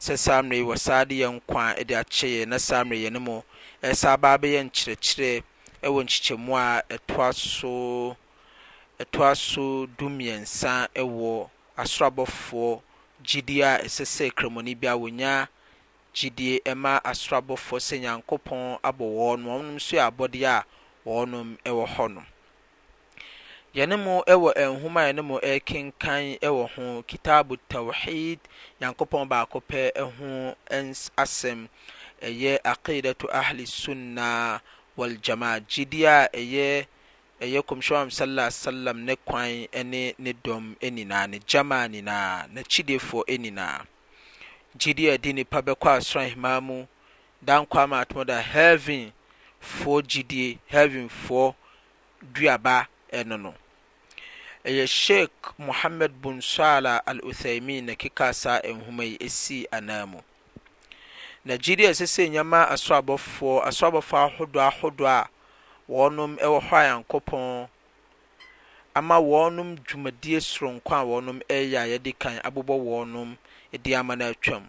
sɛ saa mmerɛ yi wɔsaa de yɛn nkwa de akyɛ yɛn na saa mmerɛ yɛne mo resa aba abɛyɛ nkyerɛkyerɛ wɔ nkyekyɛmu a ɛtoa so ɛtoa so du mmiɛnsa wɔ asoro abɔfoɔ gyidie a ɛsɛ sɛ kramoni biara wɔnya gyidie ɛma asoro abɔfoɔ sɛ Nyankopɔn abɔ wɔnom wɔnom nso yɛ abɔdeɛ a wɔnom wɔ hɔ nom. Yɛne mo wɔ nhoma a yɛne mo rekenkan wɔ ho, Kitab Tawheed, Nyankopɔn baako pɛ ho ns asɛm, ɛyɛ Aqiidatu Ahli Sunna wal Jamaa, gyidie a ɛyɛ ɛyɛ Kɔmhyɛni Muhammad Sallallahu Alaihi Wasallam ne kwan ne ne dɔm nyinaa, ne Jamaa nyinaa, n'akyidefoɔ nyinaa. Gyidie a ɛde nipa bɛkɔ Asoro Ahemmaa mu, Dan Kwame Atmodai Heaven foɔ gyidie Heaven foɔ duaba no no. Ɛyɛ Sheik Mohammed Bun Salah Al Uthaymin na ɛkekaa saa nwoma yi sii anaa mu. Na gyidie a ɛsɛ sɛ yɛnya ma asorabɔfoɔ, asorabɔfoɔ ahodoɔ ahodoɔ a wɔnom wɔ hɔ a Nyankopɔn ama wɔnom dwumadie soronko a wɔnom ɛyɛ a yɛadikan abobɔ wɔnom de ama no atwa mu.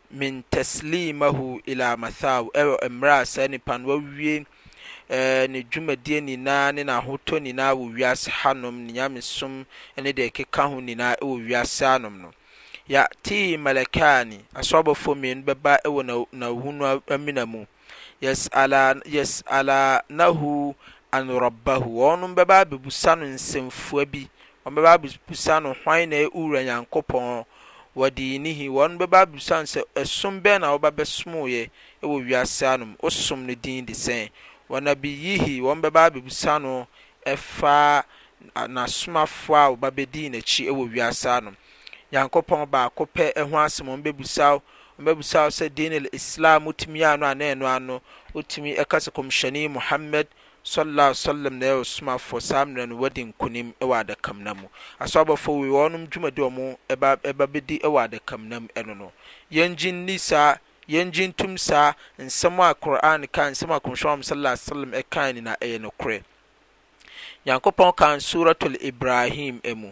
min taslimahu ilaa mathaahu, wɔ mmerɛ a saa nipa no wawie ne dwumadie nyinaa ne n'ahotɔ nyinaa wɔ wiase hanom, ne nyamesom ne deɛ ɛkeka ho nyinaa wɔ wiase hanom no, ya'tiihi malakaani, asorɔbɔfoɔ mmienu bɛba wɔ n'awuo no amena mu, yas'ala yas'alanahu an rabbahu wɔnom bɛba abɛbusa no nsɛmfua bi, wɔn bɛba abɛbusa no hwan na ɛyɛ Wura Nyankopɔn, wɔ diinihi, wɔnom bɛba abɛbusa no sɛ ɛsom bɛn na woba bɛsomoeɛ wɔ wiase ano mu, wosom no din de sɛn, wa nabiyihi, wɔn bɛba abɛbusa no ɛfa N'Asomafoɔ a woba bɛdii n'akyi wɔ wiase ano, Nyankopɔn baako pɛ ho asɛm wɔn bɛbusa wo, Wɔbɛbisa wo sɛ, Deen al-Islam wotumi yɛ ano anaa ɛno ano? Wotumi ka sɛ, Kɔmhyɛni Muhammad, Salla Alaihi Wasallam, na ɛyɛ Ɔsomafoɔ, saa mmerɛ no woadi nkonim wɔ adakamena mu. Aswabɔfoɔ wei, wɔnom dwumadi a wɔba bɛdi wɔ adakamena mu no no, yɛngye nni saa, yɛngye ntom saa, nsɛm a Qur'aan kaa, nsɛm a Kɔmhyɛni Muhammad, Salla Alaihi Wasallam, ɛkaaɛ nyinaa ɛyɛ nokorɛ. Nyankopɔn kaa no Surat Al-Ibrahim mu.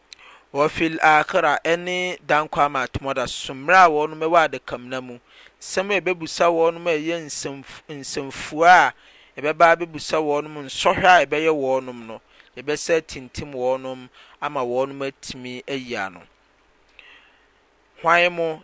Wɔ fi L-Aakira ɛne Dankwaama Tomada so mmerɛ a wɔnom ɛwɔ adakamena mu, nsɛm a ɛbɛbusa wɔnom a ɛyɛ nsɛmfua a ɛbɛba abɛbusa wɔnom nsɔhwɛ a ɛbɛyɛ wɔnom no, yɛbɛsa atintim wɔnom ama wɔnom atumi ayi ano. Hwan mo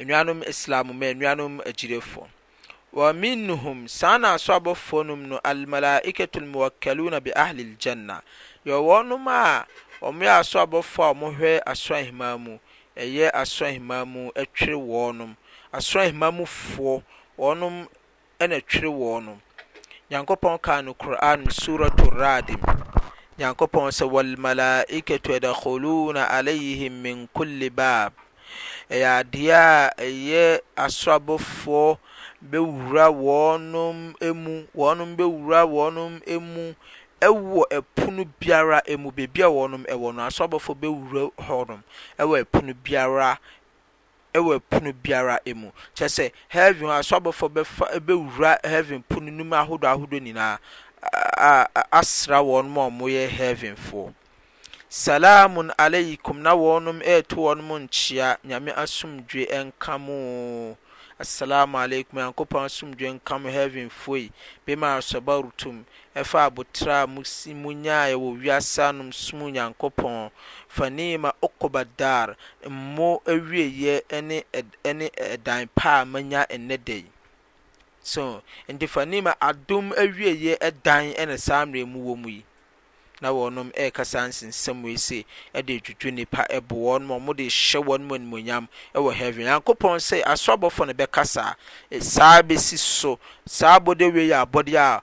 Enuanom Islam mu, enuanom agyirefo, wɔ minhum, saa na so abɔfoɔ nom no, Al-Malaa'ikatul Muwakkaluuna bi Ahlil Jannah, yɛwɔ wɔnom a wɔyɛ aso abɔfoɔ a wɔhwɛ asoro aheman mu, ɛyɛ asoro aheman mu twere wɔnom, asoro aheman mufoɔ, wɔnom na twere wɔɔ no. Nyankopɔn kaa no Qur'aan mu Surat Ar-Ra'd mu, Nyankopɔn sɛ, Wal-Mala'ikatu yadkhuluuna alayhim min kulli baab. Ɛyɛ adeɛ a ɛyɛ aso abɔfoɔ bɛwura wɔnom mu, wɔnom bɛwura wɔnom mu wɔ ɛpono biara mu, baabi a wɔnom wɔ no, aso abɔfoɔ bɛwura hɔnom wɔ ɛpono biara wɔ pono biara mu. Kyerɛ sɛ, heaven hɔ asɔ abɔfoɔ bɛfa bɛwura heaven pono no mu ahodoɔ ahodoɔ nyinaa a a asra wɔn a wɔyɛ heavenfoɔ. Salaamun alaikum na wɔnom reto wɔnom nkyea, Nyame asomdwoe nka mo o. Assalaamu alaikum, Nyankopɔn asomdwoe nka mo heavenfoɔ yi, bima sabartum, Fa aboterɛ a mosi mu nyaeɛ wɔ wiase anom som Onyankopɔn. Fa Neema Oqba Dar, Mmo Awieeɛ, ne ɛne ɛdan pa a manya nnɛ da yi. So nti fa Neema Adom Awieeɛ ɛdan na saa mmerɛ yi mowɔ mu yi. Na wɔnom reka saa nsensɛm wei se ɛde dwudwo nnipa, ɛbo wɔnom, wɔn de hyɛ wɔnom animuonyam wɔ Heaven. Nyankopɔn se asoro abɔfoɔ na ɛbɛka saa. Saa besi so. Saa abɔdeɛ wei yɛ abɔdeɛ a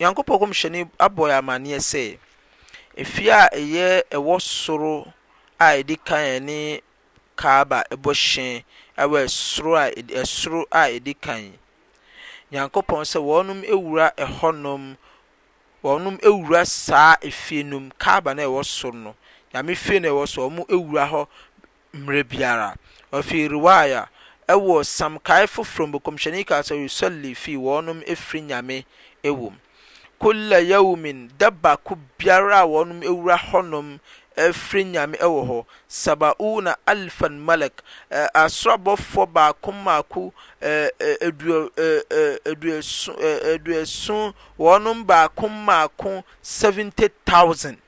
Nyankopɔn Nkɔmhyɛni abɔ yɛn amaneɛ sɛ, efie a ɛyɛ ɛwɔ soro a ɛdi kan a ɛne Kaaba bɔ hyɛ wɔ ɛsoro a ɛsoro a ɛdi kan yi, Nyankopɔn sɛ wɔnom wura ɛhɔnom, wɔnom wura saa efie no mu, Kaaba no a ɛwɔ soro no, Nyame fie no a ɛwɔ soro, wɔn wura hɔ, mmerɛ biara. Wa fii Riwaayah, ɛwɔ samkae foforɔ mu, Kɔmhyɛni kaa sɛ, Yusalli fii wɔnom firi Nyame wɔ mu. Kulla yawmin, da baako biara a wɔnom wura hɔnom firi Nyame wɔ hɔ, Saba'ouna alfan malak, asorabɔfoɔ baako mmaako aduoson wɔnom baako mmaako 70,000.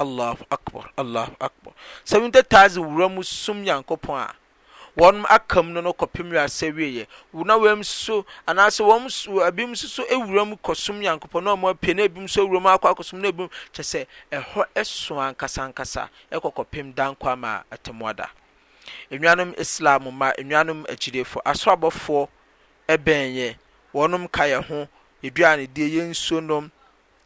Allahu Akbar, Allahu Akbar. Sɛ wode taa dze wura mu som Nyankopɔn a, wɔnom aka mu no no kɔpem wiase awieɛ. Wo na wɔn so, anaasɛ wɔn so, ebinom nso so awura mu kɔsom Nyankopɔn na wɔn apue na ebinom nso awura mu akɔ akɔsom na ebinom kyɛ sɛ ɛhɔ ɛso ankasa ankasa ɛkɔ kɔpem dankwa ama atemuada. Enuanom Islam mma, enuanom agyidefo, asoro abɔfoɔ ɛbɛn yɛ, wɔnom ka yɛ ho, yɛduane die, yɛn nsuo nom,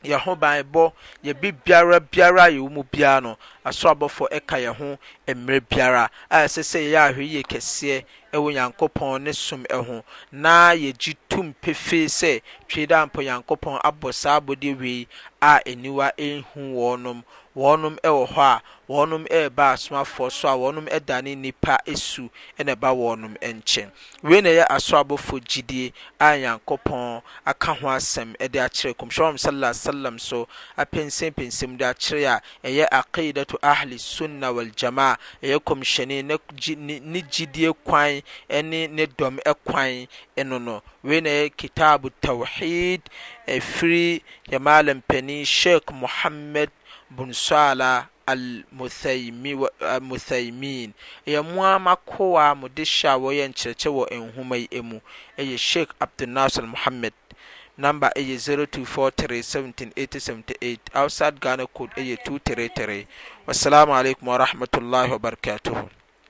yɛn ho ban bɔ yɛn biribiara biara a yɛwɔ mu biara no, asɔ abɔfoɔ ka yɛn ho mmerɛ biara a ɛsɛ sɛ yɛyɛ ahwɛyie kɛseɛ wɔ Nyankopɔn ne som ho, na yɛgye tom pefee sɛ Tweedaampo Nyankopɔn abɔ saa abɔdeɛ wei a aniwa nhu wɔnom Wɔnom wɔ hɔ a wɔnom reba Asomafoɔ so a wɔnom dane nnipa su na ɛba wɔnom nkyɛn. Wei na ɛyɛ Asoabɔfoɔ gyidie a Nyankopɔn aka ho asɛm de akyerɛ Kɔmhyɛni Muhammad Sallallahu Alaihi Wasallam so apɛnsɛmpɛnsɛmu de akyerɛ a ɛyɛ Aqiidatu Ahli Sunnah Wal Jamaah, ɛyɛ Kɔmhyɛni ne gyidie kwan ne ne dɔm kwan no no. Wei na ɛyɛ Kitaab Tawheed ɛfiri yɛn Mallam panin Sheik Muhammad bun Salah Al Muthaymin. Ɛyɛ mo ara m'akoa a mo dehyɛ a wɔyɛ nkyerɛkyɛ wɔ nwoma yi ɛmu ɛyɛ Sheik Abdul Nasir Muhammad. Number ɛyɛ 0243178078. Outside Ghana code ɛyɛ 233. Wassalaamu Alaikum Warahmatullahi Wabarakatuhu.